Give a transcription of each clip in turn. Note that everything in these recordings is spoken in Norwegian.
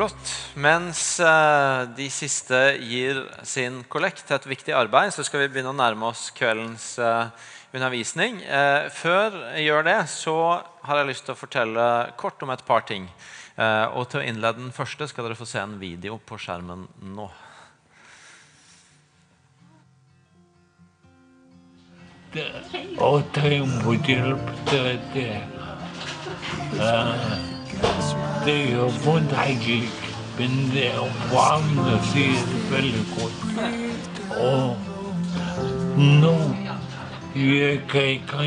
Flott. Mens eh, de siste gir sin kollekt til et viktig arbeid, så skal vi begynne å nærme oss kveldens eh, undervisning. Eh, før jeg gjør det, så har jeg lyst til å fortelle kort om et par ting. Og til å innlede den første skal dere få se en video på skjermen nå. Det, det, gjør vondt egentlig, men det er varmt å si det veldig godt. Og nå jeg kan, kan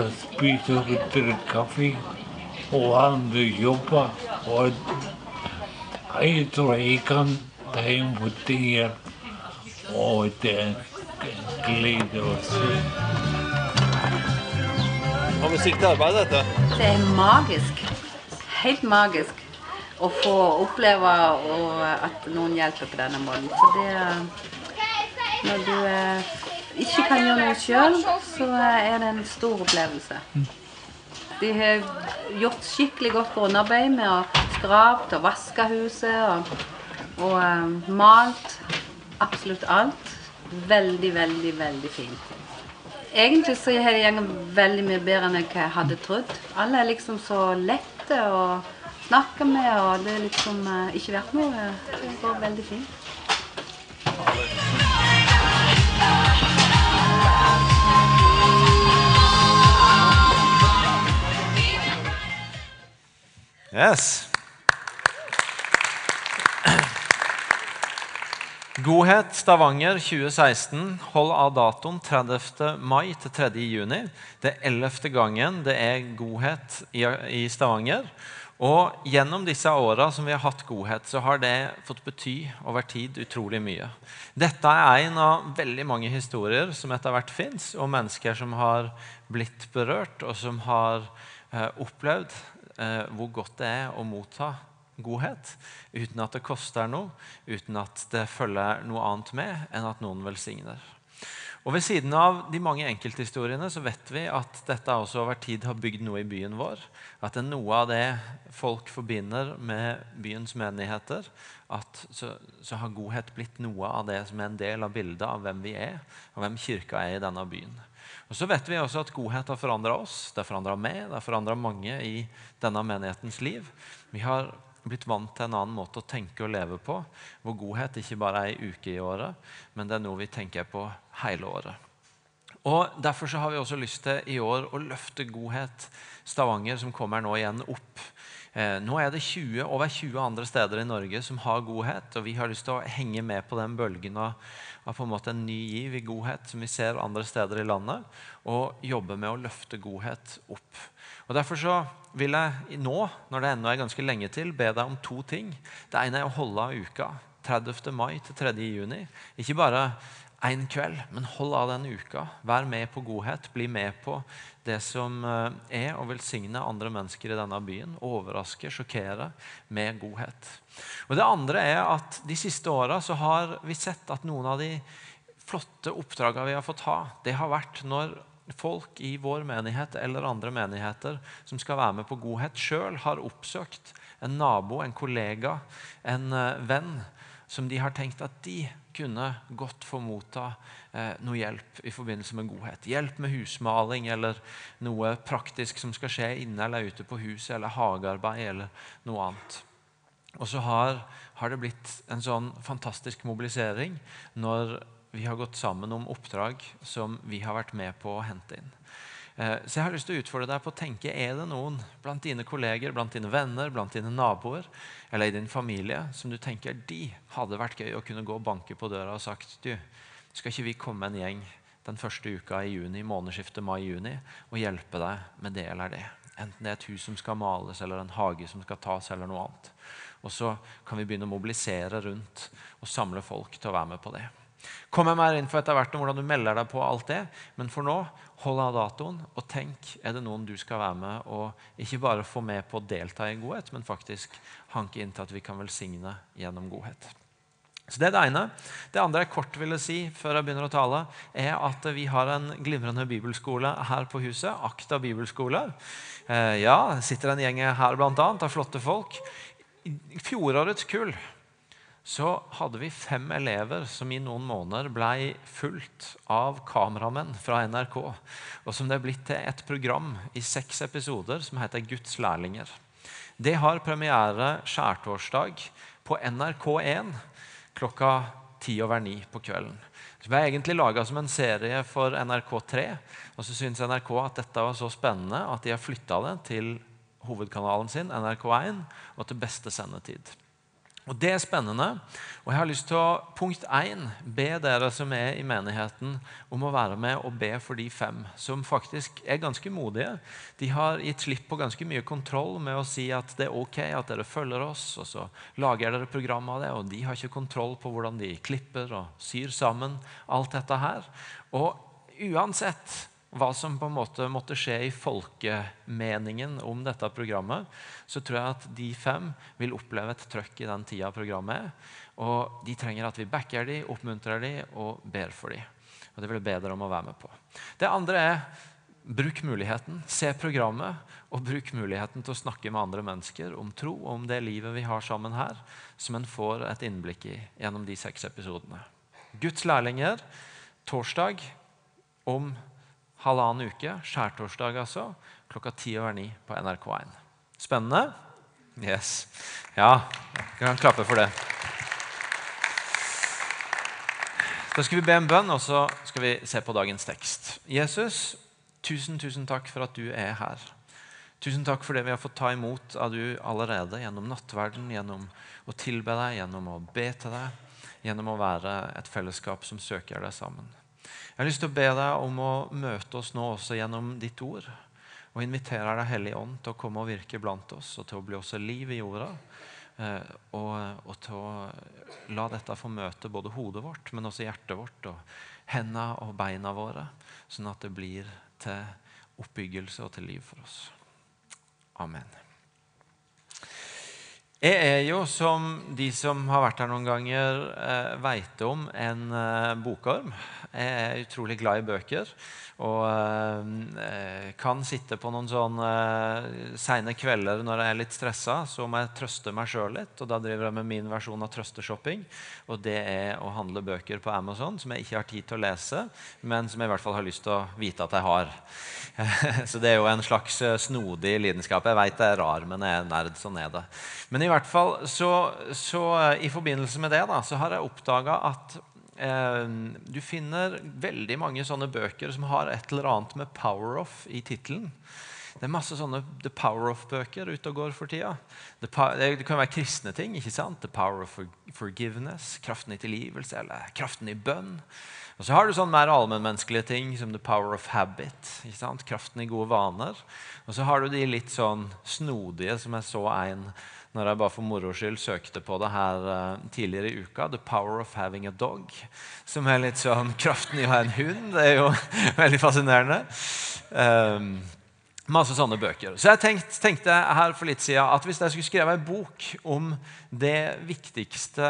og spise og drikke kaffe, og andre jobber. Og jeg tror jeg kan ta imot det her. Og det er glede å se. Og musikk til arbeid, dette? Det er magisk helt magisk å få oppleve at noen hjelper på denne måten. For det Når du eh, ikke kan gjøre noe sjøl, så er det en stor opplevelse. De har gjort skikkelig godt grunnarbeid med å skrape og vaske huset og, og malt absolutt alt. Veldig, veldig, veldig fint. Egentlig så har det gått veldig mye bedre enn jeg hadde trodd. Alle er liksom så lette å snakke med, og det har liksom eh, ikke vært noe. Det går veldig fint. Yes. Godhet Stavanger 2016. Hold av datoen 30. mai til 3. juni. Det er ellevte gangen det er godhet i, Stavanger. Og Gjennom disse åra som vi har hatt godhet, så har det fått bety over tid utrolig mye. Dette er en av veldig mange historier som etter hvert fins, og mennesker som har blitt berørt, og som har eh, opplevd eh, hvor godt det er å motta godhet uten at det koster noe, uten at det følger noe annet med enn at noen velsigner. Og Ved siden av de mange enkelthistoriene så vet vi at dette også over tid har bygd noe i byen vår. At det er noe av det folk forbinder med byens menigheter. At så, så har godhet blitt noe av det som er en del av bildet av hvem vi er, og hvem kirka er i denne byen. Og så vet vi også at godhet har forandra oss, det har forandra meg, det har forandra mange i denne menighetens liv. Vi har blitt vant til en annen måte å tenke og leve på, hvor godhet ikke bare er ei uke i året, men det er noe vi tenker på hele året. Og Derfor så har vi også lyst til i år å løfte Godhet Stavanger, som kommer nå igjen opp. Eh, nå er det 20, over 20 andre steder i Norge som har godhet, og vi har lyst til å henge med på den bølgen av, av på en måte en ny giv i godhet som vi ser andre steder i landet, og jobbe med å løfte godhet opp. Og Derfor så vil jeg nå, når det ennå er ganske lenge til, be deg om to ting. Det ene er å holde av uka. 30. mai til 3. juni. Ikke bare én kveld, men hold av den uka. Vær med på godhet. Bli med på det som eh, er å velsigne andre mennesker i denne byen. Overraske, sjokkere med godhet. Og Det andre er at de siste åra har vi sett at noen av de flotte oppdragene vi har fått ha, det har vært når folk i vår menighet eller andre menigheter som skal være med på godhet, sjøl har oppsøkt en nabo, en kollega, en uh, venn som de har tenkt at de kunne godt få motta eh, noe hjelp i forbindelse med godhet. Hjelp med husmaling eller noe praktisk som skal skje inne eller ute på huset, eller hagearbeid eller noe annet. Og så har, har det blitt en sånn fantastisk mobilisering når vi har gått sammen om oppdrag som vi har vært med på å hente inn. Eh, så jeg har lyst til å utfordre deg på å tenke er det noen blant dine kolleger, blant dine venner, blant dine naboer eller i din familie som du tenker de hadde vært gøy å kunne gå og banke på døra og sagt du, skal ikke vi komme en gjeng den første uka i juni, månedsskiftet mai-juni og hjelpe deg med det eller det? Enten det er et hus som skal males, eller en hage som skal tas, eller noe annet. Og så kan vi begynne å mobilisere rundt og samle folk til å være med på det. Kommer mer inn for etter hvert om hvordan du melder deg på alt det. Men for nå, hold av datoen og tenk er det noen du skal være med og ikke bare få med på å delta i godhet, men faktisk hanke inn til at vi kan velsigne gjennom godhet. Så Det er det ene. Det andre jeg kort ville si før jeg begynner å tale, er at vi har en glimrende bibelskole her på huset. Akta bibelskole. Eh, ja, sitter en gjeng her blant annet, av flotte folk. Fjorårets kull så hadde vi fem elever som i noen måneder ble fulgt av kameramenn fra NRK. Og som det er blitt til et program i seks episoder som heter Guds lærlinger. Det har premiere skjærtorsdag på NRK1 klokka ti over ni på kvelden. Det ble egentlig laga som en serie for NRK3. Og så syntes NRK at dette var så spennende at de har flytta det til hovedkanalen sin, NRK1, og til beste sendetid. Og Det er spennende. Og jeg har lyst til å punkt 1, be dere som er i menigheten, om å være med og be for de fem som faktisk er ganske modige. De har gitt slipp på ganske mye kontroll med å si at det er ok at dere følger oss, og så lager dere program av det, og de har ikke kontroll på hvordan de klipper og syr sammen alt dette her. Og uansett hva som på en måte måtte skje i folkemeningen om dette programmet, så tror jeg at de fem vil oppleve et trøkk i den tida programmet er. Og de trenger at vi backer dem, oppmuntrer dem og ber for dem. Og Det vil jeg be dere om å være med på. Det andre er bruk muligheten. Se programmet, og bruk muligheten til å snakke med andre mennesker om tro og om det livet vi har sammen her, som en får et innblikk i gjennom de seks episodene. Guds lærlinger torsdag om halvannen uke, skjærtorsdag altså, klokka ti over ni på NRK1. Spennende? Yes. Ja, vi kan klappe for det. Da skal vi be en bønn, og så skal vi se på dagens tekst. Jesus, tusen, tusen takk for at du er her. Tusen takk for det vi har fått ta imot av du allerede gjennom nattverden, gjennom å tilbe deg, gjennom å be til deg, gjennom å være et fellesskap som søker deg sammen. Jeg har lyst til å be deg om å møte oss nå også gjennom ditt ord. Og invitere deg Hellige Ånd til å komme og virke blant oss og til å bli også liv i jorda. Eh, og, og, til å la dette få møte både hodet vårt, men også hjertet vårt og hendene og beina våre, sånn at det blir til oppbyggelse og til liv for oss. Amen. Jeg er jo, som de som har vært her noen ganger, eh, veit om, en eh, bokorm. Jeg er utrolig glad i bøker. Og eh, kan sitte på noen sånne seine kvelder når jeg er litt stressa, så må jeg trøste meg sjøl litt. Og da driver jeg med min versjon av trøsteshopping. Og det er å handle bøker på Amazon som jeg ikke har tid til å lese, men som jeg i hvert fall har lyst til å vite at jeg har. så det er jo en slags snodig lidenskap. Jeg veit det er rar, men jeg er nerd, sånn er det. Men i hvert fall så, så eh, i forbindelse med det da, så har jeg oppdaga at Eh, du finner veldig mange sånne bøker som har et eller annet med 'power off' i tittelen. Det er masse sånne The Power Off-bøker ute og går for tida. Det, kan være kristne ting. ikke sant? The Power of Forgiveness, Kraften i tilgivelse eller Kraften i bønn. Og så har du sånn mer allmennmenneskelige ting som The Power of Habit. ikke sant? Kraften i gode vaner. Og så har du de litt sånn snodige, som jeg så en når jeg bare for moro skyld søkte på det her uh, tidligere i uka. 'The Power of Having a Dog'. Som er litt sånn kraften i å ha en hund. Det er jo veldig fascinerende. Um, masse sånne bøker. Så jeg tenkte, tenkte her for litt siden at hvis jeg skulle skrevet en bok om det viktigste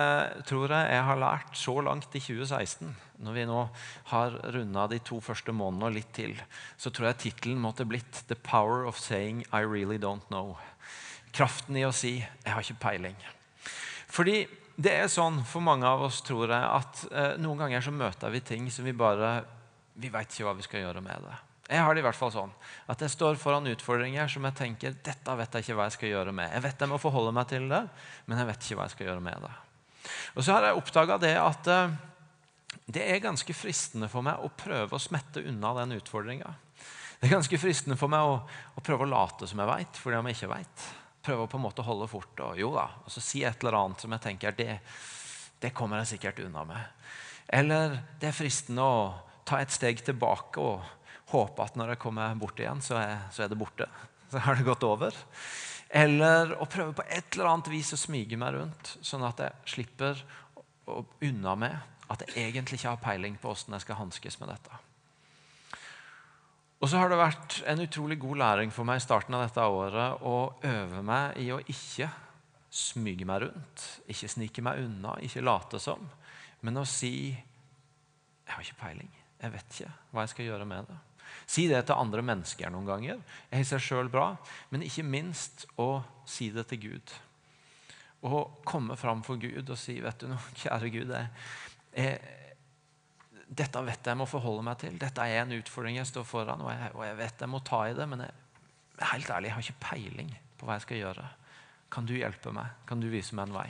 tror jeg jeg har lært så langt i 2016, når vi nå har runda de to første månedene og litt til, så tror jeg tittelen måtte blitt 'The Power of Saying I Really Don't Know' kraften i å si 'jeg har ikke peiling'. Fordi det er sånn for mange av oss, tror jeg, at eh, noen ganger så møter vi ting som vi bare Vi veit ikke hva vi skal gjøre med det. Jeg har det i hvert fall sånn at jeg står foran utfordringer som jeg tenker dette vet jeg ikke hva jeg skal gjøre med. Jeg vet jeg må forholde meg til det, men jeg vet ikke hva jeg skal gjøre med det. Og så har jeg oppdaga det at eh, det er ganske fristende for meg å prøve å smette unna den utfordringa. Det er ganske fristende for meg å, å prøve å late som jeg veit, fordi om jeg ikke veit prøve å på en måte holde fort og jo da, og så si et eller annet som jeg tenker det, det kommer jeg sikkert unna med. Eller det er fristende å ta et steg tilbake og håpe at når jeg kommer bort igjen, så er, så er det borte. Så har det gått over. Eller å prøve på et eller annet vis å smyge meg rundt, sånn at jeg slipper unna med at jeg egentlig ikke har peiling på åssen jeg skal hanskes med dette. Og så har det vært en utrolig god læring for meg i starten av dette året å øve meg i å ikke smyge meg rundt, ikke snike meg unna, ikke late som, men å si 'Jeg har ikke peiling. Jeg vet ikke hva jeg skal gjøre med det'. Si det til andre mennesker noen ganger. Jeg har seg sjøl bra. Men ikke minst å si det til Gud. å komme fram for Gud og si vet du noe, kjære Gud, jeg, jeg, dette vet jeg jeg må forholde meg til. Dette er en utfordring jeg står foran, og jeg, og jeg vet jeg må ta i det. Men jeg, helt ærlig, jeg har ikke peiling på hva jeg skal gjøre. Kan du hjelpe meg? Kan du vise meg en vei?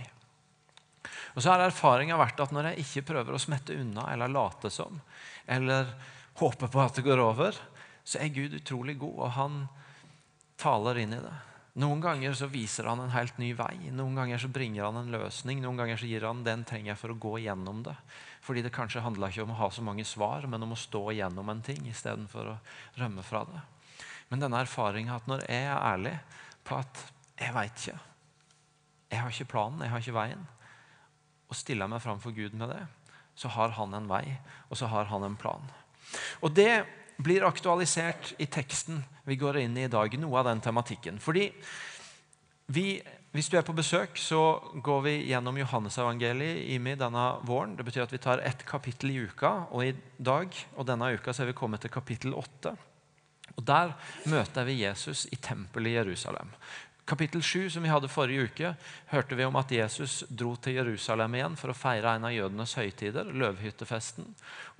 Og så har erfaringa vært at Når jeg ikke prøver å smette unna eller late som, eller håpe på at det går over, så er Gud utrolig god, og han taler inn i det. Noen ganger så viser han en helt ny vei. Noen ganger så bringer han en løsning. Noen ganger så gir han den trenger jeg for å gå gjennom det. Fordi det kanskje handler ikke om å ha så mange svar, men om å stå igjennom en ting istedenfor å rømme fra det. Men denne erfaringa at når jeg er ærlig på at jeg veit ikke, jeg har ikke planen, jeg har ikke veien, og stiller meg fram for Gud med det, så har han en vei, og så har han en plan. Og det blir aktualisert i teksten vi går inn i i dag, noe av den tematikken. Fordi vi, hvis du er på besøk, så går vi gjennom Johannesevangeliet i denne våren. Det betyr at vi tar ett kapittel i uka, og i dag og denne uka så er vi kommet til kapittel åtte. Og Der møter vi Jesus i tempelet i Jerusalem. Kapittel 7, som vi hadde forrige uke, hørte vi om at Jesus dro til Jerusalem igjen for å feire en av jødenes høytider, løvhyttefesten.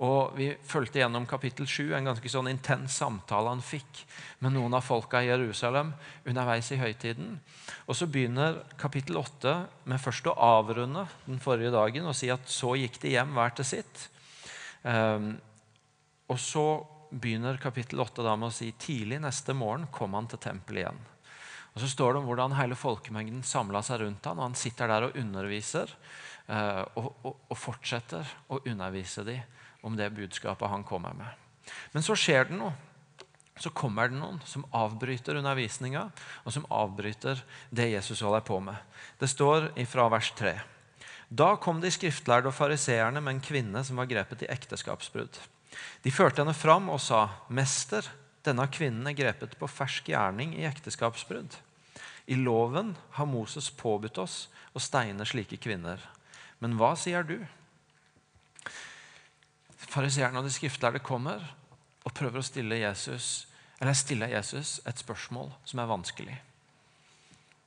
Og Vi fulgte gjennom kapittel 7, en ganske sånn intens samtale han fikk med noen av folka i Jerusalem underveis i høytiden. Og Så begynner kapittel 8 med først å avrunde den forrige dagen og si at så gikk de hjem hver til sitt. Um, og så begynner kapittel 8 da med å si tidlig neste morgen kom han til tempelet igjen. Og Så står det om hvordan hele folkemengden samla seg rundt han, og han sitter der og underviser. Eh, og, og, og, fortsetter å undervise dem om det budskapet han kommer med. Men så skjer det noe. Så kommer det noen som avbryter undervisninga, og som avbryter det Jesus holder på med. Det står fra vers 3. Da kom de skriftlærde og fariseerne med en kvinne som var grepet i ekteskapsbrudd. De førte henne fram og sa, 'Mester, denne kvinnen er grepet på fersk gjerning i ekteskapsbrudd.' I loven har Moses påbudt oss å steine slike kvinner. Men hva sier du? Fariseerne og de skriftlærde kommer og prøver å stille Jesus, stille Jesus et spørsmål som er vanskelig.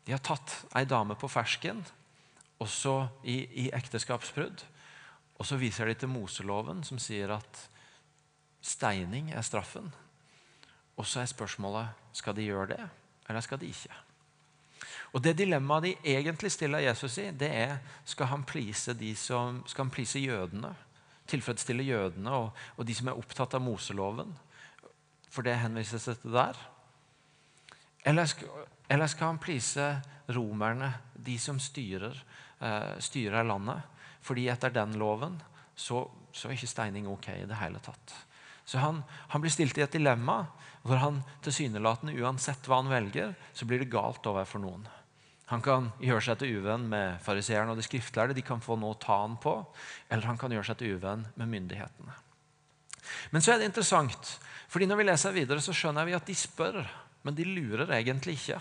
De har tatt ei dame på fersken, også i, i ekteskapsbrudd. Og så viser de til Moseloven, som sier at steining er straffen. Og så er spørsmålet skal de gjøre det, eller skal de ikke. Og Det dilemmaet de egentlig stiller Jesus i, det er skal han please, som, skal han please jødene. Tilfredsstille jødene og, og, de som er opptatt av Moseloven. For det henvises til der. Eller skal, eller skal han please romerne, de som styrer, uh, styrer landet? Fordi etter den loven så, så er ikke steining ok i det hele tatt. Så han, han, blir stilt i et dilemma hvor han tilsynelatende, uansett hva han velger, så blir det galt overfor noen. Han kan gjøre seg til uvenn med fariseerne og de skriftlærde. De kan få noe å ta han på. Eller han kan gjøre seg til uvenn med myndighetene. Men så er det interessant, fordi når vi leser videre, så skjønner vi at de spør, men de lurer egentlig ikke.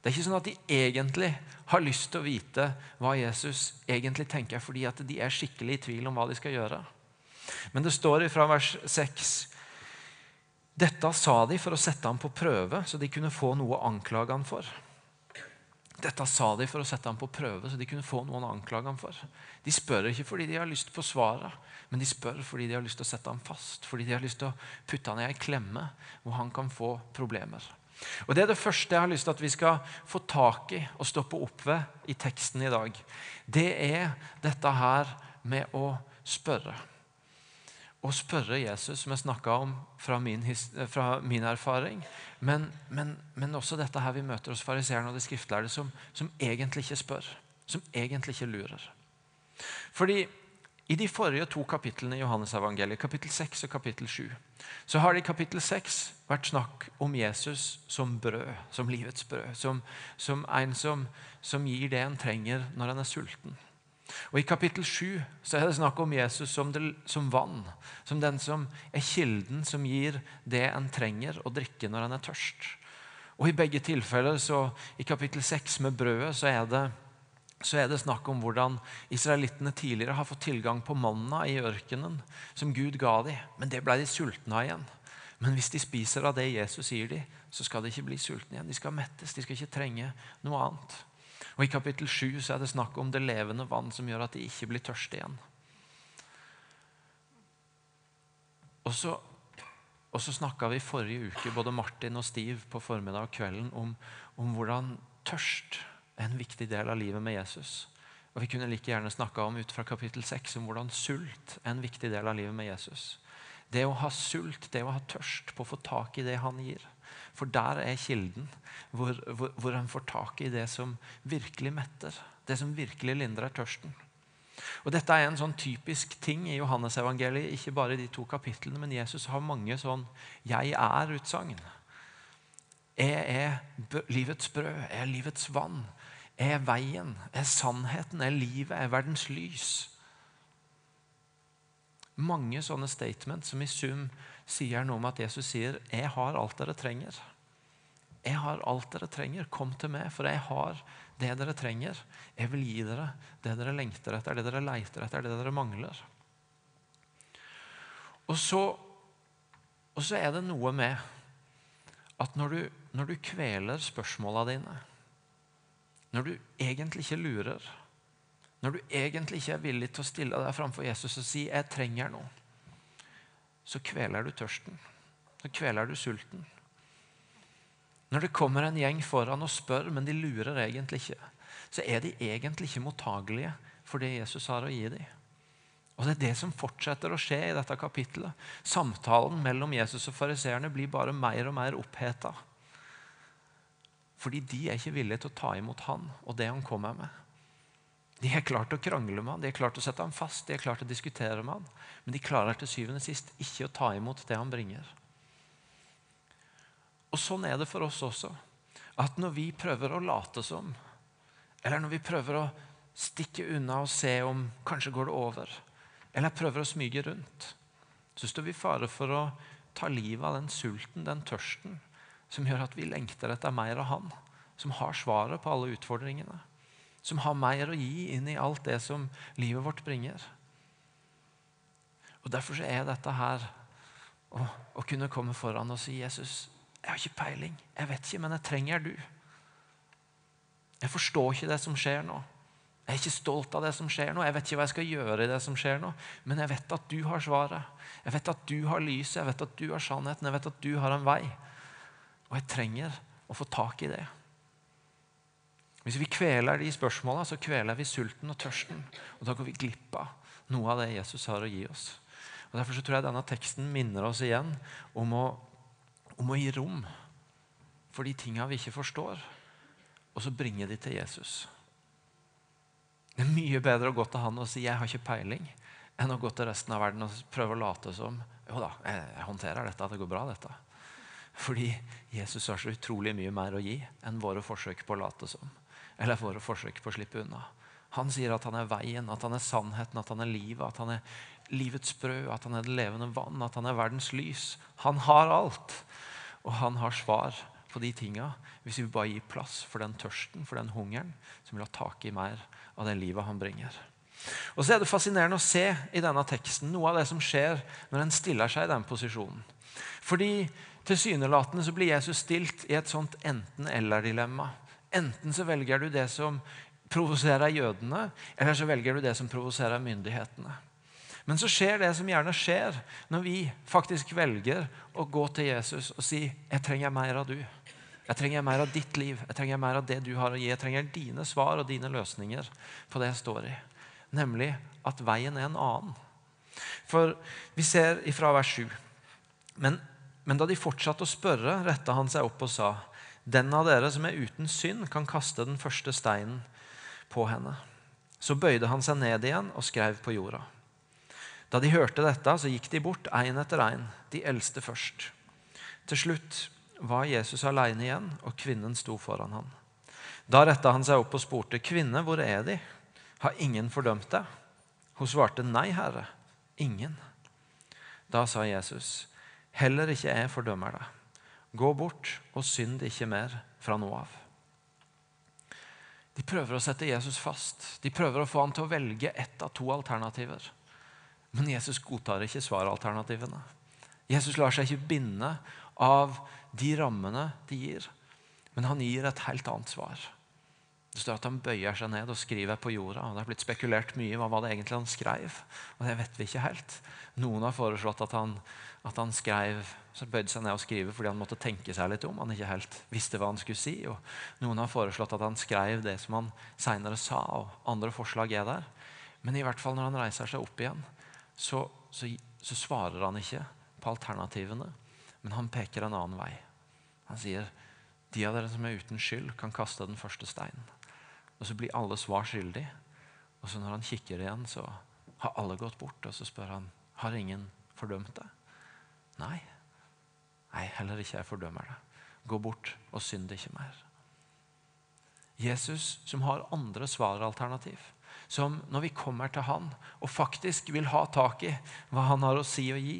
Det er ikke sånn at de egentlig har lyst til å vite hva Jesus egentlig tenker, fordi at de er skikkelig i tvil om hva de skal gjøre. Men det står fra vers 6 Dette sa de for å sette ham på prøve, så de kunne få noe å anklage ham for. Dette sa de for å sette ham på prøve, så de kunne få noen å anklage ham for. De spør ikke fordi de har lyst på svaret, men de spør fordi de har lyst til å sette ham fast. Fordi de har lyst til å putte ham i ei klemme hvor han kan få problemer. Og Det er det første jeg har lyst til at vi skal få tak i og stoppe opp ved i teksten i dag. Det er dette her med å spørre å spørre Jesus, som jeg snakka om fra min, fra min erfaring. Men, men, men, også dette her vi møter hos fariseerne og de skriftlærde, som, som, egentlig ikke spør. Som egentlig ikke lurer. Fordi i de forrige to kapitlene i Johannes-evangeliet, kapittel 6 og kapittel 7, så har det i kapittel 6 vært snakk om Jesus som brød, som livets brød. Som, som en som, som gir det en trenger når en er sulten. Og I kapittel 7 så er det snakk om Jesus som, det, som, vann. Som den som er kilden som gir det en trenger å drikke når en er tørst. Og I begge tilfeller, så i kapittel 6 med brødet, så er, det, så er det snakk om hvordan israelittene tidligere har fått tilgang på manna i ørkenen, som Gud ga dem. Men det ble de sultne av igjen. Men hvis de spiser av det Jesus sier dem, så skal de ikke bli sultne igjen. De skal mettes, de skal ikke trenge noe annet. Og I kapittel 7 så er det snakk om det levende vann som gjør at de ikke blir tørste igjen. Og så, og så snakka vi forrige uke, både Martin og Steve, på formiddag og kvelden om, om hvordan tørst er en viktig del av livet med Jesus. Og Vi kunne like gjerne snakka om ut fra kapittel 6 om hvordan sult er en viktig del av livet med Jesus. Det å ha sult, det å ha tørst på å få tak i det han gir. For der er kilden hvor, hvor, hvor en får tak i det som virkelig metter. Det som virkelig lindrer tørsten. Og Dette er en sånn typisk ting i Johannesevangeliet, ikke bare i de to kapitlene, men Jesus har mange sånn 'jeg er'-utsagn. Jeg er livets brød, jeg er livets vann, jeg er veien, jeg er sannheten, jeg er livet, jeg er verdens lys. Mange sånne statements som i sum sier noe om at Jesus sier 'Jeg har alt dere trenger'. Jeg har alt dere trenger. Kom til meg, for jeg har det dere trenger. Jeg vil gi dere det dere lengter etter, det dere leiter etter, det dere mangler. Og så, og så er det noe med at når du, når du kveler spørsmåla dine, når du egentlig ikke lurer, når du egentlig ikke er villig til å stille deg framfor Jesus og si 'jeg trenger noe', så kveler du tørsten. Så kveler du sulten. Når det kommer en gjeng foran og spør, men de lurer egentlig ikke, så er de egentlig ikke mottagelige for det Jesus har å gi dem. Og Det er det som fortsetter å skje i dette kapittelet. Samtalen mellom Jesus og fariseerne blir bare mer og mer oppheta. Fordi de er ikke villige til å ta imot han og det han kommer med. De er klart å krangle med han, de er klart å sette ham fast, de er klart å diskutere med han. Men de klarer til syvende og sist ikke å ta imot det han bringer. Og Sånn er det for oss også. At når vi prøver å late som, eller når vi prøver å stikke unna og se om kanskje går det over, eller prøver å smyge rundt, så står vi i fare for å ta livet av den sulten, den tørsten, som gjør at vi lengter etter mer av Han, som har svaret på alle utfordringene, som har mer å gi inn i alt det som livet vårt bringer. Og Derfor er dette her å, å kunne komme foran og si Jesus, jeg har ikke peiling. Jeg vet ikke, men jeg trenger du. Jeg forstår ikke det som skjer nå. Jeg er ikke stolt av det som skjer nå. Jeg vet ikke hva jeg skal gjøre i det som skjer nå. Men jeg vet at du har svaret. Jeg vet at du har lyset, jeg vet at du har sannheten, jeg vet at du har en vei. Og jeg trenger å få tak i det. Hvis vi kveler de spørsmåla, så kveler vi sulten og tørsten. Og da går vi glipp av noe av det Jesus har å gi oss. Og Derfor så tror jeg denne teksten minner oss igjen om å om å gi rom for de tinga vi ikke forstår, og så bringe de til Jesus. Det er mye bedre å gå til han og si 'jeg har ikke peiling', enn å gå til resten av verden og prøve å late som 'jo da, jeg håndterer dette, det går bra', dette. Fordi Jesus har så utrolig mye mer å gi enn våre forsøk på å late som. Eller våre forsøk på å slippe unna. Han sier at han er veien, at han er sannheten, at han er livet, at han er livets brød, at han er det levende vann, at han er verdens lys. Han har alt. Og han har svar på de tinga hvis vi bare gir plass for den tørsten, for den hungeren, som vil ha tak i mer av det livet han bringer. Og så er det fascinerende å se i denne teksten noe av det som skjer når en stiller seg i den posisjonen. Fordi tilsynelatende så blir Jesus stilt i et sånt enten-eller-dilemma. Enten så velger du det som provoserer jødene, eller så velger du det som provoserer myndighetene. Men så skjer det som gjerne skjer når vi faktisk velger å gå til Jesus og si 'Jeg trenger mer av du'. Jeg trenger mer av ditt liv. Jeg trenger mer av det du har å gi. Jeg trenger dine svar og dine løsninger på det jeg står i. Nemlig at veien er en annen. For vi ser ifra vers 7. Men, men da de fortsatte å spørre, retta han seg opp og sa:" Den av dere som er uten synd, kan kaste den første steinen på henne. Så bøyde han seg ned igjen og skrev på jorda. Da de hørte dette, så gikk de bort, én etter én, de eldste først. Til slutt var Jesus alene igjen, og kvinnen sto foran ham. Da retta han seg opp og spurte, 'Kvinne, hvor er De? Har ingen fordømt deg?' Hun svarte, 'Nei, Herre, ingen.' Da sa Jesus, 'Heller ikke jeg fordømmer deg. Gå bort og synd ikke mer fra nå av.' De prøver å sette Jesus fast. De prøver å få han til å velge ett av to alternativer. Men Jesus godtar ikke svaralternativene. Jesus lar seg ikke binde av de rammene de gir, men han gir et helt annet svar. Det står at han bøyer seg ned og skriver på jorda. Det har blitt spekulert mye hva det egentlig han skrev. og Det vet vi ikke helt. Noen har foreslått at han, at han skrev, så bøyde seg ned og skrive fordi han måtte tenke seg litt om. Han ikke helt visste hva han skulle si. og Noen har foreslått at han skrev det som han seinere sa. og Andre forslag er der. Men i hvert fall når han reiser seg opp igjen, så, så, så svarer han ikke på alternativene, men han peker en annen vei. Han sier de av dere som er uten skyld, kan kaste den første steinen. Og så blir alle svar skyldig. Og så når han kikker igjen, så har alle gått bort. Og så spør han har ingen fordømt deg. Nei. Nei, heller ikke jeg fordømmer deg. Gå bort og synd ikke mer. Jesus som har andre svaralternativ. Som når vi kommer til han og faktisk vil ha tak i hva han har å si og gi,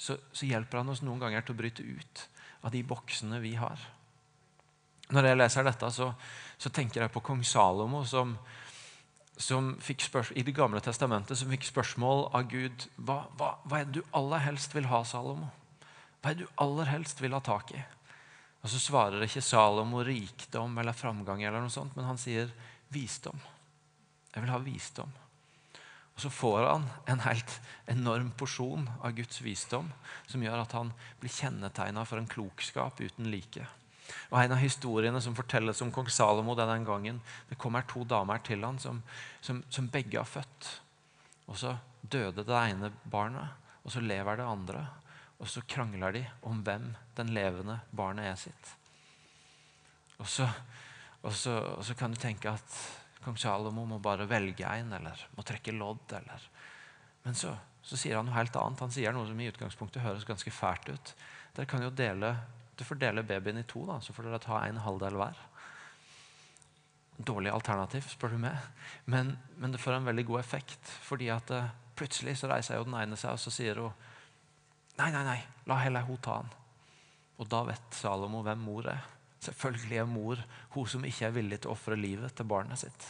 så, så hjelper han oss noen ganger til å bryte ut av de boksene vi har. Når jeg leser dette, så, så tenker jeg på kong Salomo, som, som fikk i Det gamle testamentet som fikk spørsmål av Gud hva, hva, hva, er det du aller helst vil ha, Salomo? Hva er det du aller helst vil ha tak i? Og Så svarer ikke Salomo rikdom eller framgang, eller noe sånt, men han sier visdom. Jeg vil ha visdom. Og Så får han en helt enorm porsjon av Guds visdom som gjør at han blir kjennetegna for en klokskap uten like. Og En av historiene som fortelles om kong Salomo den gangen, det kommer to damer til han som, som, som begge har født. Og Så døde det ene barnet, og så lever det andre. Og så krangler de om hvem den levende barnet er sitt. Og så, og så, og så kan du tenke at kong Salomo må bare velge en, eller må trekke lodd. eller... Men så, så sier han noe helt annet. Han sier noe som i utgangspunktet høres ganske fælt ut. Dere kan jo dele du får dele babyen i to, da, så får dere ta en halvdel hver. Dårlig alternativ, spør du meg. Men, men, det får en veldig god effekt. fordi at uh, plutselig så reiser jo den ene seg og så sier hun Nei, nei, nei, la heller hun ta han. Og da vet Salomo hvem mor er. Selvfølgelig er mor hun som ikke er villig til å ofre livet til barnet sitt.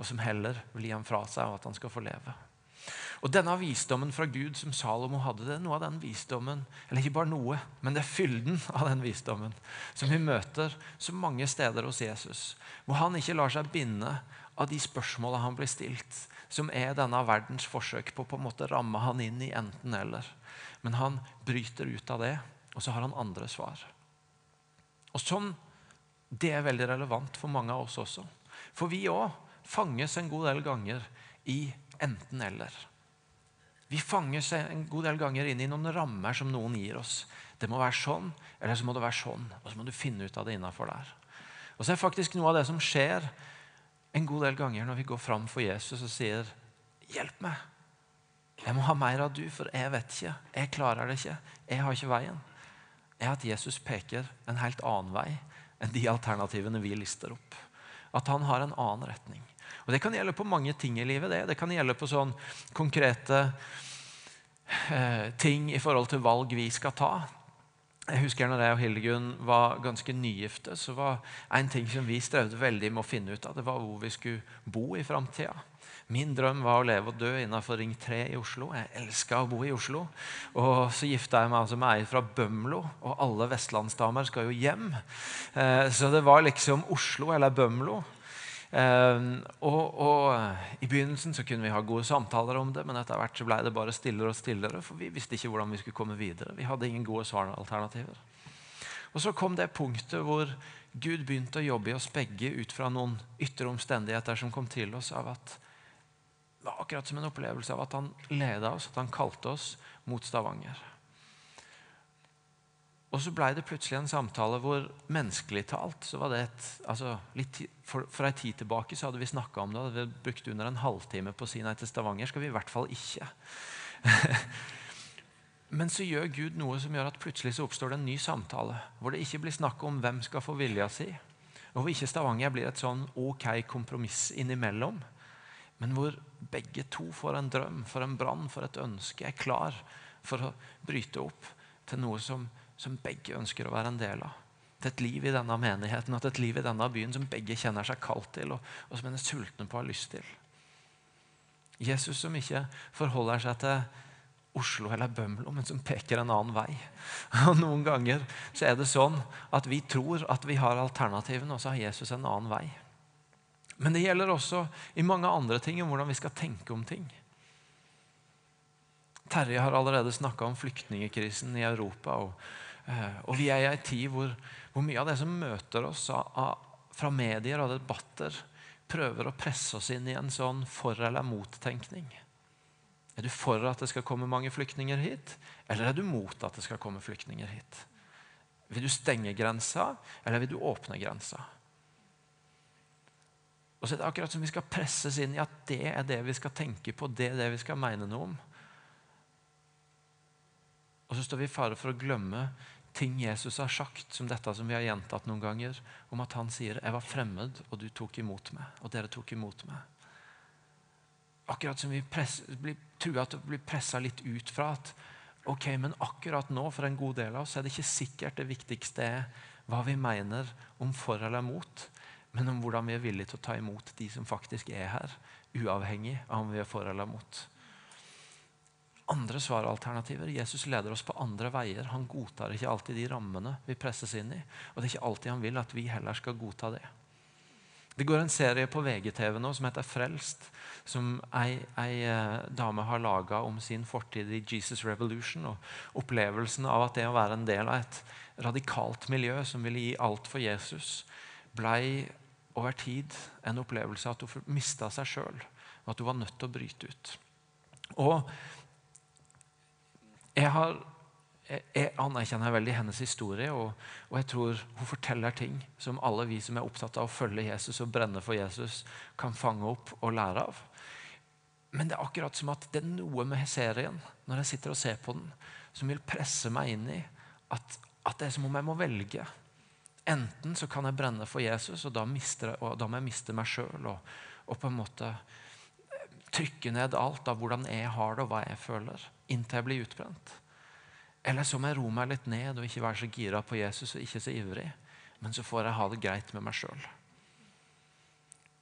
Og som heller vil gi ham fra seg og at han skal få leve. Og denne visdommen fra Gud som Salomo hadde, det er noe av den visdommen Eller ikke bare noe, men det er fylden av den visdommen som vi møter så mange steder hos Jesus. Hvor han ikke lar seg binde av de spørsmålene han blir stilt, som er denne verdens forsøk på å på en måte ramme han inn i enten-eller. Men han bryter ut av det, og så har han andre svar. Og sånn, Det er veldig relevant for mange av oss også. For vi òg fanges en god del ganger i enten-eller. Vi fanges en god del ganger inn i noen rammer som noen gir oss. Det må være sånn, eller så må det være sånn. Og så må du finne ut av det innafor der. Og så er faktisk noe av det som skjer en god del ganger når vi går fram for Jesus og sier 'Hjelp meg. Jeg må ha mer av du, for jeg vet ikke. Jeg klarer det ikke. Jeg har ikke veien.' er at Jesus peker en helt annen vei enn de alternativene vi lister opp. At han har en annen retning. Og Det kan gjelde på mange ting i livet. Det, det kan gjelde på sånn konkrete eh, ting i forhold til valg vi skal ta. Jeg husker når jeg og Hildegunn var ganske nygifte, så var en ting som vi strevde veldig med å finne ut av, det var hvor vi skulle bo i framtida. Min drøm var å leve og dø innenfor Ring 3 i Oslo. Jeg elska å bo i Oslo. Og så gifta jeg meg altså med ei fra Bømlo, og alle vestlandsdamer skal jo hjem. Eh, så det var liksom Oslo eller Bømlo. Ehm, og, og, I begynnelsen så kunne vi ha gode samtaler om det, men etter hvert så ble det bare stillere og stillere. For vi visste ikke hvordan vi skulle komme videre. Vi hadde ingen gode svaralternativer. Og Så kom det punktet hvor Gud begynte å jobbe i oss begge ut fra noen ytre omstendigheter som kom til oss av at var akkurat som en opplevelse av at han leda oss, at han kalte oss mot Stavanger. Og så blei det plutselig en samtale hvor menneskelig talt så var det et, altså litt, For, for ei tid tilbake så hadde vi snakka om det. hadde Vi brukt under en halvtime på å si nei til Stavanger. skal vi i hvert fall ikke. Men så gjør Gud noe som gjør at plutselig så oppstår det en ny samtale. Hvor det ikke blir snakk om hvem skal få vilja si. Og hvor ikke Stavanger blir et sånn ok kompromiss innimellom. Men hvor begge to får en drøm, for en brann, for et ønske, er klar for å bryte opp til noe som som begge ønsker å være en del av. Til et liv i denne menigheten og til et liv i denne byen som begge kjenner seg kalt til, og, og som en er sultne på og har lyst til. Jesus som ikke forholder seg til Oslo eller Bømlo, men som peker en annen vei. Og Noen ganger så er det sånn at vi tror at vi har alternativene, og så har Jesus en annen vei. Men det gjelder også i mange andre ting om hvordan vi skal tenke om ting. Terje har allerede snakka om flyktningekrisen i Europa. Og, eh, og, vi er i en tid hvor, hvor, mye av det som møter oss av, av, fra medier og debatter, prøver å presse oss inn i en sånn for- eller mot-tenkning. Er du for at det skal komme mange flyktninger hit, eller er du mot at det skal komme flyktninger hit? Vil du stenge grensa, eller vil du åpne grensa? Og så er det akkurat som vi skal presses inn i at det er det vi skal tenke på, det er det vi skal mene noe om. Og så står vi i fare for å glemme ting Jesus har sagt, som dette som vi har gjentatt noen ganger, om at han sier 'Jeg var fremmed, og du tok imot meg', og dere tok imot meg. Akkurat som vi press, blir, tror at vi blir pressa litt ut fra at ok, men akkurat nå for en god del av oss er det ikke sikkert det viktigste er hva vi mener om for eller mot, men om hvordan vi er villige til å ta imot de som faktisk er her, uavhengig av om vi er for eller mot andre svaralternativer. Jesus leder oss på andre veier. Han godtar ikke alltid de rammene vi presses inn i. Og det er ikke alltid han vil at vi heller skal godta det. Det går en serie på VGTV nå som heter 'Frelst', som ei, ei eh, dame har laga om sin fortid i Jesus Revolution. Og opplevelsen av at det å være en del av et radikalt miljø som ville gi alt for Jesus, blei over tid en opplevelse at hun mista seg sjøl, og at hun var nødt til å bryte ut. Og jeg, har, jeg, jeg anerkjenner veldig hennes historie, og, og, jeg tror hun forteller ting som alle vi som er opptatt av å følge Jesus og brenne for Jesus, kan fange opp og lære av. Men det er akkurat som at det er noe med serien, når jeg sitter og ser på den, som vil presse meg inn i at, at det er som om jeg må velge. Enten så kan jeg brenne for Jesus, og da, mister, og da må jeg miste meg sjøl. Og, og, på en måte trykke ned alt av hvordan jeg har det, og hva jeg føler inntil jeg blir utbrent. Eller så må jeg roe meg litt ned og ikke være så gira på Jesus og ikke så ivrig. Men så får jeg ha det greit med meg sjøl.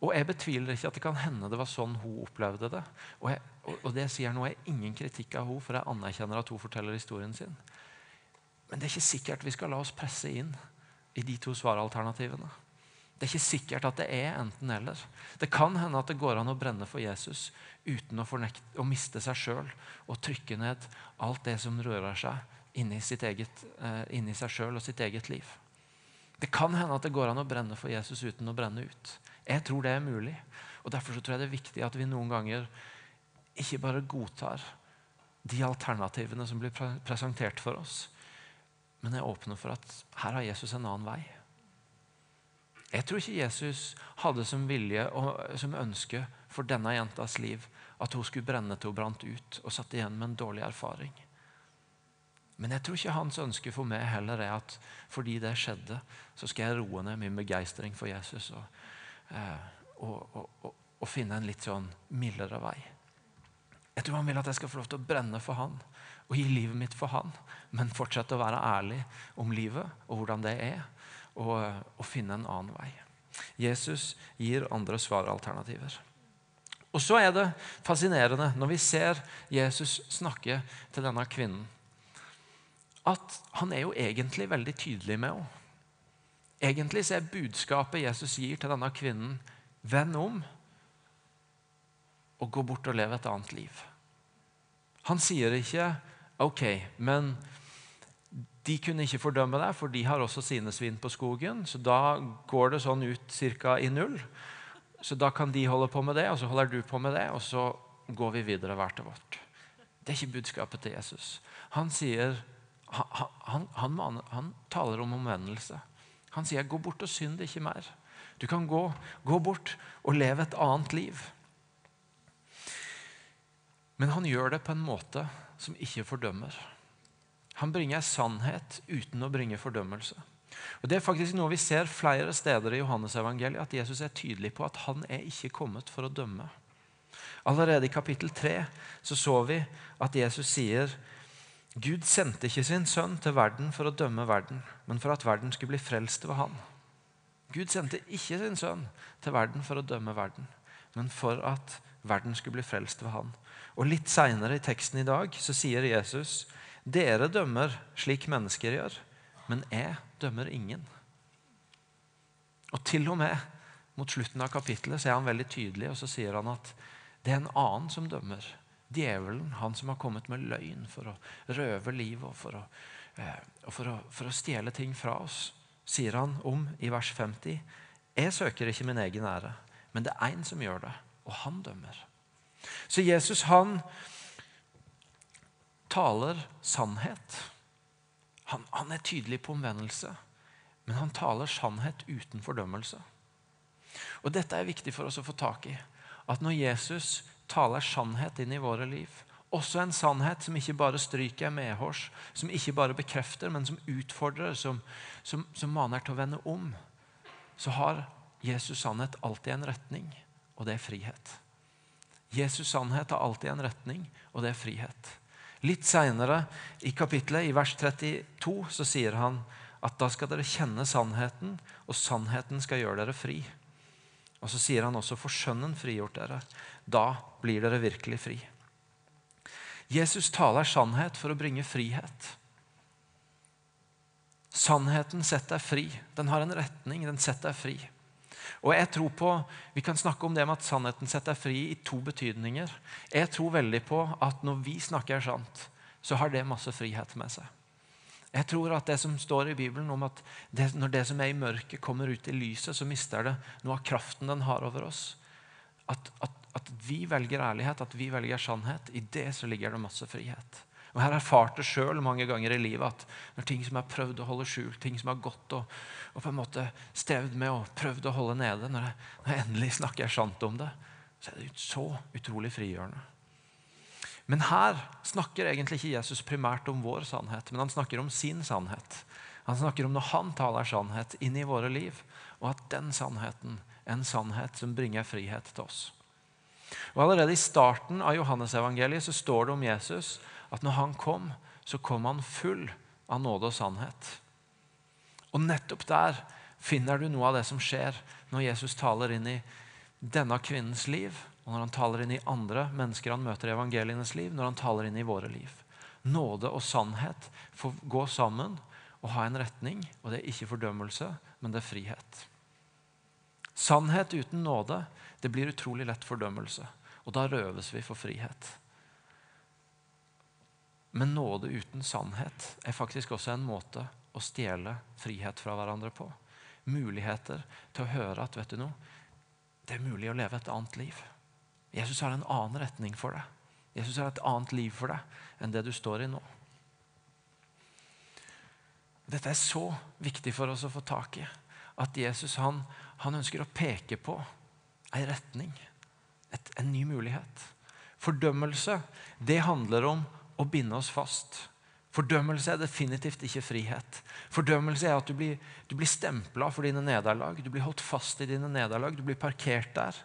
Og jeg betviler ikke at det kan hende det var sånn hun opplevde det. Og, jeg, og det sier nå er ingen kritikk av henne, for jeg anerkjenner at hun forteller historien sin. Men det er ikke sikkert vi skal la oss presse inn i de to svaralternativene. Det er ikke sikkert at det er enten-eller. Det kan hende at det går an å brenne for Jesus uten å, fornekte, å miste seg sjøl og trykke ned alt det som rører seg inni, eget, eh, inni seg sjøl og sitt eget liv. Det kan hende at det går an å brenne for Jesus uten å brenne ut. Jeg tror det er mulig. og Derfor tror jeg det er viktig at vi noen ganger ikke bare godtar de alternativene som blir presentert for oss, men er åpner for at her har Jesus en annen vei. Jeg tror ikke Jesus hadde som vilje og som ønske for denne jentas liv at hun skulle brenne til hun brant ut og satt igjen med en dårlig erfaring. Men jeg tror ikke hans ønske for meg heller er at fordi det skjedde, så skal jeg roe ned min begeistring for Jesus og, eh, og, og, og finne en litt sånn mildere vei. Jeg tror han vil at jeg skal få lov til å brenne for han og gi livet mitt for han, men fortsette å være ærlig om livet og hvordan det er og, og finne en annen vei. Jesus gir andre svaralternativer. Og så er det fascinerende når vi ser Jesus snakke til denne kvinnen, at han er jo egentlig veldig tydelig med henne. Egentlig så er budskapet Jesus gir til denne kvinnen, venn om og gå bort og leve et annet liv. Han sier ikke OK, men de kunne ikke fordømme deg, for de har også sine svin på skogen. Så da går det sånn ut ca. i null. Så da kan de holde på med det, og så holder du på med det, og så går vi videre hver til vårt. Det er ikke budskapet til Jesus. Han sier han, han, han, han taler om omvendelse. Han sier 'gå bort og synd ikke mer'. Du kan gå, gå bort og leve et annet liv. Men han gjør det på en måte som ikke fordømmer. Han bringer sannhet uten å bringe fordømmelse. Og Det er faktisk noe vi ser flere steder i Johannes-evangeliet, at Jesus er tydelig på at han er ikke kommet for å dømme. Allerede i kapittel 3 så, så vi at Jesus sier Gud sendte ikke sin sønn til verden for å dømme verden, men for at verden skulle bli frelst ved han. Gud sendte ikke sin sønn til verden for å dømme verden, men for at verden skulle bli frelst ved han. Og Litt seinere i teksten i dag så sier Jesus dere dømmer slik mennesker gjør, men jeg dømmer ingen. Og til og med mot slutten av kapittelet så er han veldig tydelig, og så sier han at det er en annen som dømmer. Djevelen, han som har kommet med løgn for å røve livet og for å, eh, for å, for å stjele ting fra oss, sier han om i vers 50. Jeg søker ikke min egen ære, men det er én som gjør det, og han dømmer. Så Jesus, han taler sannhet. Han, han er tydelig på omvendelse, men han taler sannhet uten fordømmelse. Og Dette er viktig for oss å få tak i. At når Jesus taler sannhet inn i våre liv, også en sannhet som ikke bare stryker medhårs, som ikke bare bekrefter, men som utfordrer, som, som, som maner til å vende om, så har Jesus' sannhet alltid en retning, og det er frihet. Jesus' sannhet har alltid en retning, og det er frihet. Litt seinere i kapittelet, i vers 32, så sier han at da skal dere kjenne sannheten, og sannheten skal gjøre dere fri. Og så sier han også, for skjønnen frigjort dere. Da blir dere virkelig fri. Jesus taler sannhet for å bringe frihet. Sannheten setter deg fri. Den har en retning. Den setter deg fri. Og jeg tror på, Vi kan snakke om det med at sannheten setter fri i to betydninger. Jeg tror veldig på at når vi snakker sant, så har det masse frihet med seg. Jeg tror at det som står i Bibelen om at det, når det som er i mørket, kommer ut i lyset, så mister det noe av kraften den har over oss. At, at, at vi velger ærlighet, at vi velger sannhet. I det så ligger det masse frihet. Og Jeg har erfart det sjøl mange ganger i livet at når ting som jeg har prøvd å holde skjult, ting som har gått og, og på en måte strevd med og prøvd å holde nede, når jeg, når jeg endelig snakker sant om det, så er det så utrolig frigjørende. Men her snakker egentlig ikke Jesus primært om vår sannhet, men han snakker om sin sannhet. Han snakker om når han taler sannhet inn i våre liv, og at den sannheten er en sannhet som bringer frihet til oss. Og Allerede i starten av Johannesevangeliet så står det om Jesus at når han kom, så kom han full av nåde og sannhet. Og nettopp der finner du noe av det som skjer når Jesus taler inn i denne kvinnens liv, og når han taler inn i andre mennesker han møter i evangelienes liv, når han taler inn i våre liv. Nåde og sannhet får gå sammen og ha en retning, og det er ikke fordømmelse, men det er frihet. Sannhet uten nåde det blir utrolig lett fordømmelse, og da røves vi for frihet. Men nåde uten sannhet er faktisk også en måte å stjele frihet fra hverandre på. Muligheter til å høre at vet du noe, det er mulig å leve et annet liv. Jesus har en annen retning for deg. Jesus har et annet liv for deg enn det du står i nå. Dette er så viktig for oss å få tak i. At Jesus han, han ønsker å peke på en retning, et, en ny mulighet. Fordømmelse det handler om å binde oss fast. Fordømmelse er definitivt ikke frihet. Fordømmelse er at du blir, du blir stempla for dine nederlag. Du blir holdt fast i dine nederlag. Du blir parkert der.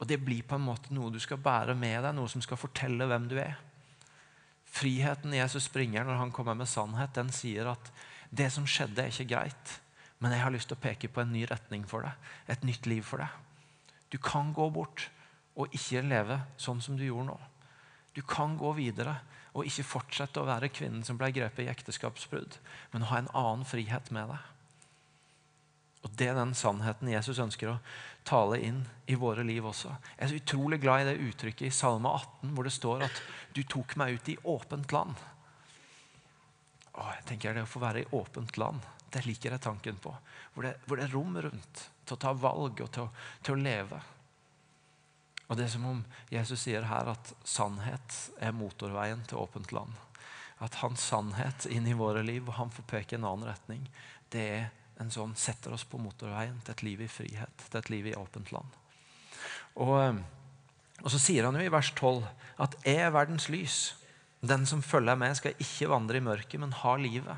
Og det blir på en måte noe du skal bære med deg, noe som skal fortelle hvem du er. Friheten Jesus springer når han kommer med sannhet, den sier at det som skjedde, er ikke greit. Men jeg har lyst til å peke på en ny retning for deg. Et nytt liv for deg. Du kan gå bort og ikke leve sånn som du gjorde nå. Du kan gå videre og ikke fortsette å være kvinnen som ble grepet i ekteskapsbrudd, men ha en annen frihet med deg. Og Det er den sannheten Jesus ønsker å tale inn i våre liv også. Jeg er så utrolig glad i det uttrykket i Salme 18 hvor det står at 'du tok meg ut i åpent land'. Åh, jeg tenker Det å få være i åpent land, det liker jeg tanken på. Hvor det, hvor det er rom rundt til å ta valg og til å, til å leve. Og Det er som om Jesus sier her at sannhet er motorveien til åpent land. At hans sannhet inn i våre liv, og han får peke en annen retning, det er en sånn setter oss på motorveien til et liv i frihet, til et liv i åpent land. Og, eh, og så sier han jo i vers 12 at 'jeg er verdens lys'. Den som følger med, skal ikke vandre i mørket, men ha livet.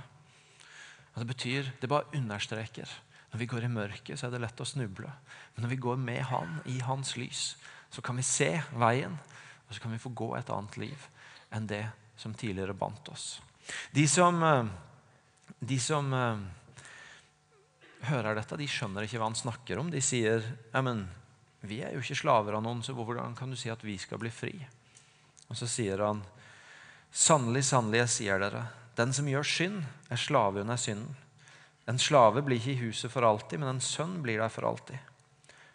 Og det betyr, det bare understreker. Når vi går i mørket, så er det lett å snuble. Men når vi går med Han, i Hans lys, så kan vi se veien, og så kan vi få gå et annet liv enn det som tidligere bandt oss. De som, eh, de som eh, hører dette, de skjønner ikke hva han snakker om. De sier men vi er jo ikke slaver av noen, så hvordan kan du si at vi skal bli fri? Og så sier han sannelig, sannelig, jeg sier dere, den som gjør synd, er slave under synden. En slave blir ikke i huset for alltid, men en sønn blir der for alltid.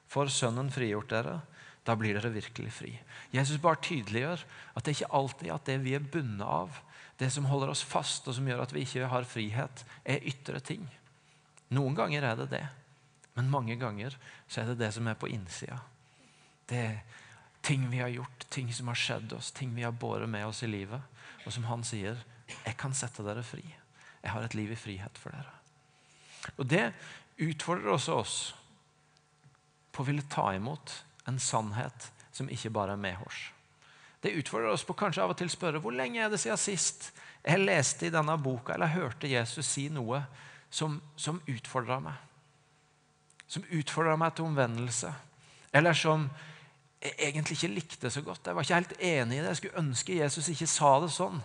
For Sønnen frigjort dere, da blir dere virkelig fri. Jesus bare tydeliggjør at det er ikke alltid at det vi er bundet av, det som holder oss fast og som gjør at vi ikke har frihet, er ytre ting. Noen ganger er det det, men mange ganger så er det det som er på innsida. Det er ting vi har gjort, ting som har skjedd oss, ting vi har båret med oss i livet. Og som han sier, 'Jeg kan sette dere fri. Jeg har et liv i frihet for dere.' Og Det utfordrer også oss på å ville ta imot en sannhet som ikke bare er medhårs. Det utfordrer oss på kanskje av og til spørre hvor lenge er det siden sist jeg leste i denne boka eller hørte Jesus si noe som, som utfordra meg. Som utfordra meg til omvendelse. Eller som jeg egentlig ikke likte så godt. Jeg var ikke helt enig i det. Jeg skulle ønske Jesus ikke sa det sånn.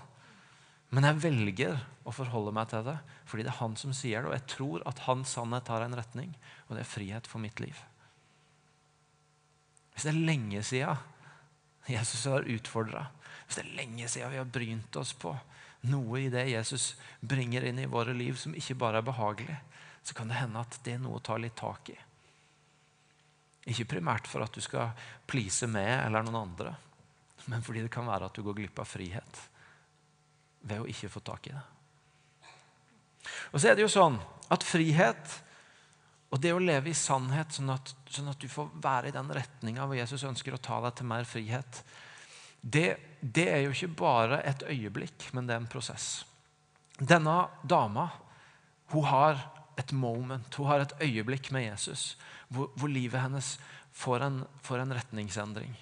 Men jeg velger å forholde meg til det fordi det er han som sier det. Og jeg tror at hans sannhet har en retning, og det er frihet for mitt liv. Hvis det er lenge siden Jesus har utfordra, hvis det er lenge siden vi har brynt oss på noe i det Jesus bringer inn i våre liv som ikke bare er behagelig, så kan det hende at det er noe å ta litt tak i. Ikke primært for at du skal please meg eller noen andre, men fordi det kan være at du går glipp av frihet ved å ikke få tak i det. Og så er det jo sånn at frihet og det å leve i sannhet, sånn at, sånn at du får være i den retninga hvor Jesus ønsker å ta deg til mer frihet, det, det, er jo ikke bare et øyeblikk, men det er en prosess. Denne dama hun har et moment, hun har et øyeblikk med Jesus hvor, hvor livet hennes får en, får en, retningsendring.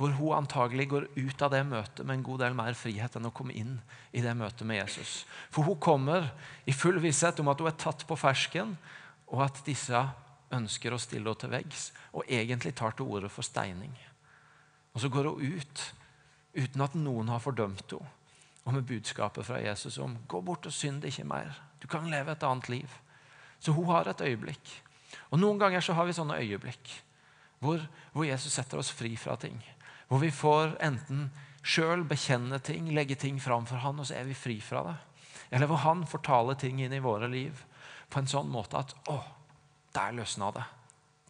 Hvor hun antagelig går ut av det møtet med en god del mer frihet enn å komme inn i det møtet med Jesus. For hun kommer i full visshet om at hun er tatt på fersken, og at disse ønsker å stille henne til veggs, og egentlig tar til orde for steining. Og så går hun ut uten at noen har fordømt henne, og med budskapet fra Jesus om 'gå bort og synd ikke mer'. Du kan leve et annet liv. Så hun har et øyeblikk og Noen ganger så har vi sånne øyeblikk hvor, hvor Jesus setter oss fri fra ting. Hvor vi får enten sjøl bekjenne ting, legge ting fram for han, og så er vi fri fra det. Eller hvor han fortaler ting inn i våre liv på en sånn måte at å, der løsna det.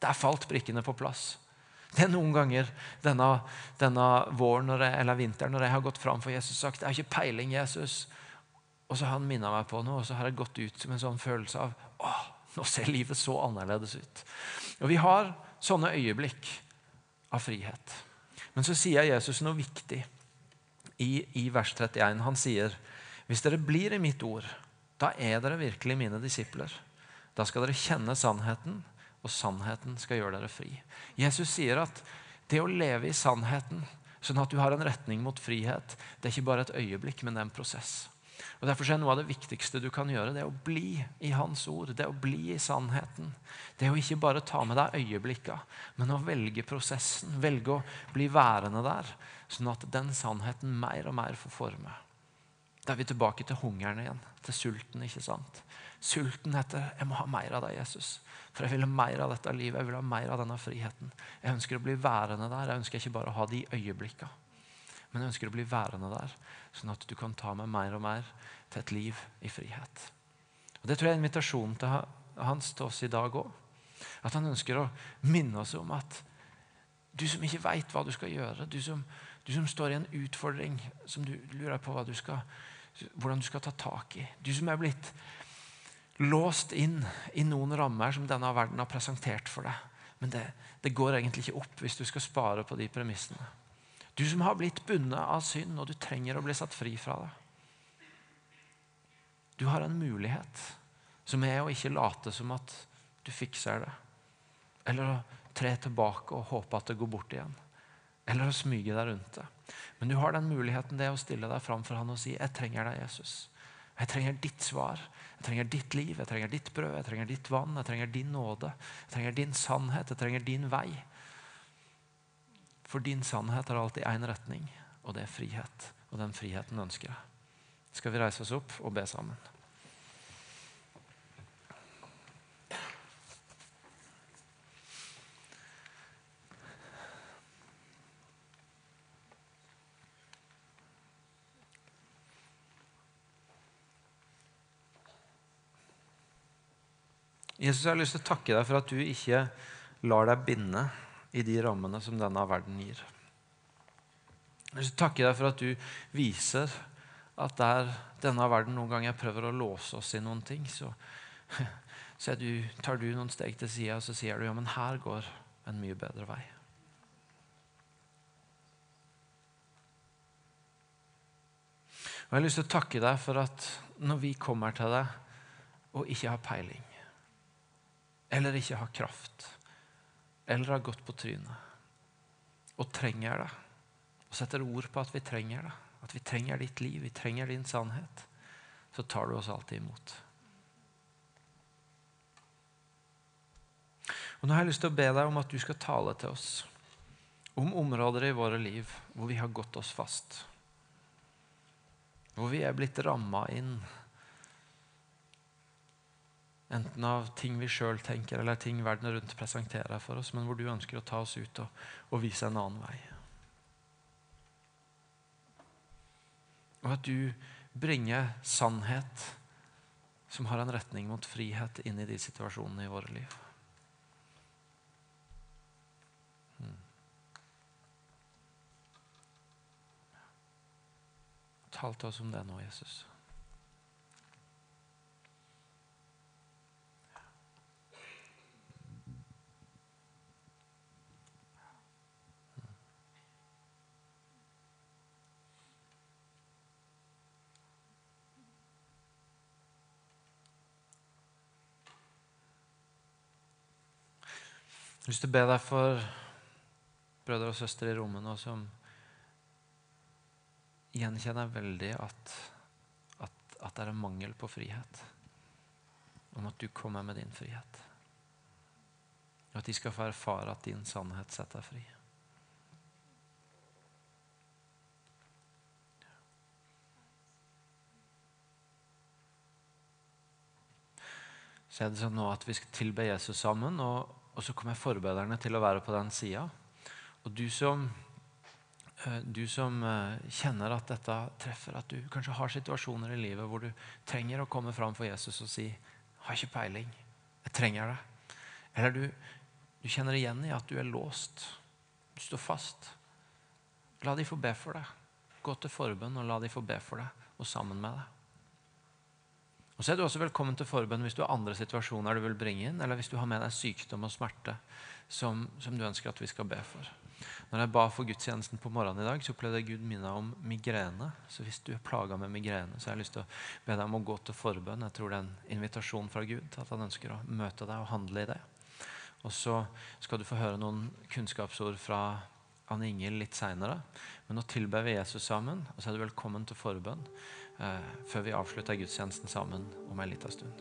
Der falt brikkene på plass. Det er noen ganger denne, denne våren jeg, eller vinteren når jeg har gått fram for Jesus og sagt jeg har ikke peiling, Jesus. Og så har han minna meg på noe, og så har jeg gått ut med en sånn følelse av å, nå ser livet så annerledes ut. Og Vi har sånne øyeblikk av frihet. Men så sier Jesus noe viktig i, i vers 31. Han sier, 'Hvis dere blir i mitt ord, da er dere virkelig mine disipler.' 'Da skal dere kjenne sannheten, og sannheten skal gjøre dere fri.' Jesus sier at det å leve i sannheten, sånn at du har en retning mot frihet, det er ikke bare et øyeblikk, men det er en prosess. Og Derfor er noe av det viktigste du kan gjøre, det å bli i Hans ord. Det å bli i sannheten. Det å ikke bare ta med deg øyeblikka, men å velge prosessen. Velge å bli værende der, sånn at den sannheten mer og mer får forme. Da er vi tilbake til hungeren igjen, til sulten. ikke sant? Sulten heter 'jeg må ha mer av deg, Jesus'. For jeg vil ha mer av dette livet, jeg vil ha mer av denne friheten. Jeg ønsker å bli værende der. Jeg ønsker ikke bare å ha de øyeblikka, men jeg ønsker å bli værende der sånn at du kan ta meg mer og mer til et liv i frihet. Og Det tror jeg er invitasjonen til hans til oss i dag òg. At han ønsker å minne oss om at du som ikke veit hva du skal gjøre, du som, du som, står i en utfordring som du lurer på hva du skal, hvordan du skal ta tak i, du som er blitt låst inn i noen rammer som denne verden har presentert for deg. Men det, det går egentlig ikke opp hvis du skal spare på de premissene. Du som har blitt bundet av synd, og du trenger å bli satt fri fra det. Du har en mulighet som er å ikke late som at du fikser det. Eller å tre tilbake og håpe at det går bort igjen. Eller å smyge deg rundt det. Men du har den muligheten det å stille deg fram for han og si 'Jeg trenger deg, Jesus'. Jeg trenger ditt svar. Jeg trenger ditt liv, jeg trenger ditt brød, jeg trenger ditt vann, jeg trenger din nåde. Jeg trenger din sannhet, jeg trenger din vei. For din sannhet har alltid én retning, og det er frihet. Og den friheten ønsker jeg. Skal vi reise oss opp og be sammen? Jesus, jeg har lyst til å takke deg for at du ikke lar deg binde i de rammene som denne verden gir. Jeg vil takke deg for at du viser at der denne verden noen ganger prøver å låse oss i noen ting, så, så du, tar du noen steg til sida og så sier du ja, men her går en mye bedre vei. Og Jeg har lyst til å takke deg for at når vi kommer til deg og ikke har peiling, eller ikke har kraft, eller har gått på trynet og trenger det, og setter ord på at vi trenger det, at vi trenger ditt liv, vi trenger din sannhet, så tar du oss alltid imot. Og Nå har jeg lyst til å be deg om at du skal tale til oss om områder i våre liv hvor vi har gått oss fast. Hvor vi er blitt ramma inn. Enten av ting vi sjøl tenker, eller ting verden rundt presenterer for oss, men hvor du ønsker å ta oss ut og, og vise en annen vei. Og at du bringer sannhet som har en retning mot frihet, inn i de situasjonene i våre liv. Tal til oss om det nå, Jesus. Har lyst til å be deg for brødre og søstre i rommet nå som gjenkjenner veldig at, at, at det er en mangel på frihet. Om at du kommer med din frihet. Og at de skal få erfare at din sannhet setter deg fri. Så er det sånn nå at vi skal tilbe Jesus sammen, og, og så kommer forbederne til å være på den sida. Og du som Eh, du som eh, kjenner at dette treffer, at du kanskje har situasjoner i livet hvor du trenger å komme fram for Jesus og si 'Har ikke peiling. Jeg trenger det.' Eller du, du kjenner igjen i at du er låst. Du står fast. La de få be for deg. Gå til forbønn og la de få be for deg og sammen med deg. Og så er du også velkommen til forbønn hvis du har andre situasjoner du vil bringe inn, eller hvis du har med deg sykdom og smerte som, som du ønsker at vi skal be for. Når jeg ba for gudstjenesten på morgenen i dag, så opplevde jeg Gud minne om migrene. Så hvis du er plaga med migrene, så har jeg lyst til å be deg om å gå til forbønn. Jeg tror det er en invitasjon fra Gud til at han ønsker å møte deg og handle i det. Og så skal du få høre noen kunnskapsord fra Anne Ingel litt seinere. Men nå tilber vi Jesus sammen, og så er du velkommen til forbønn før vi avslutter gudstjenesten sammen om en liten stund.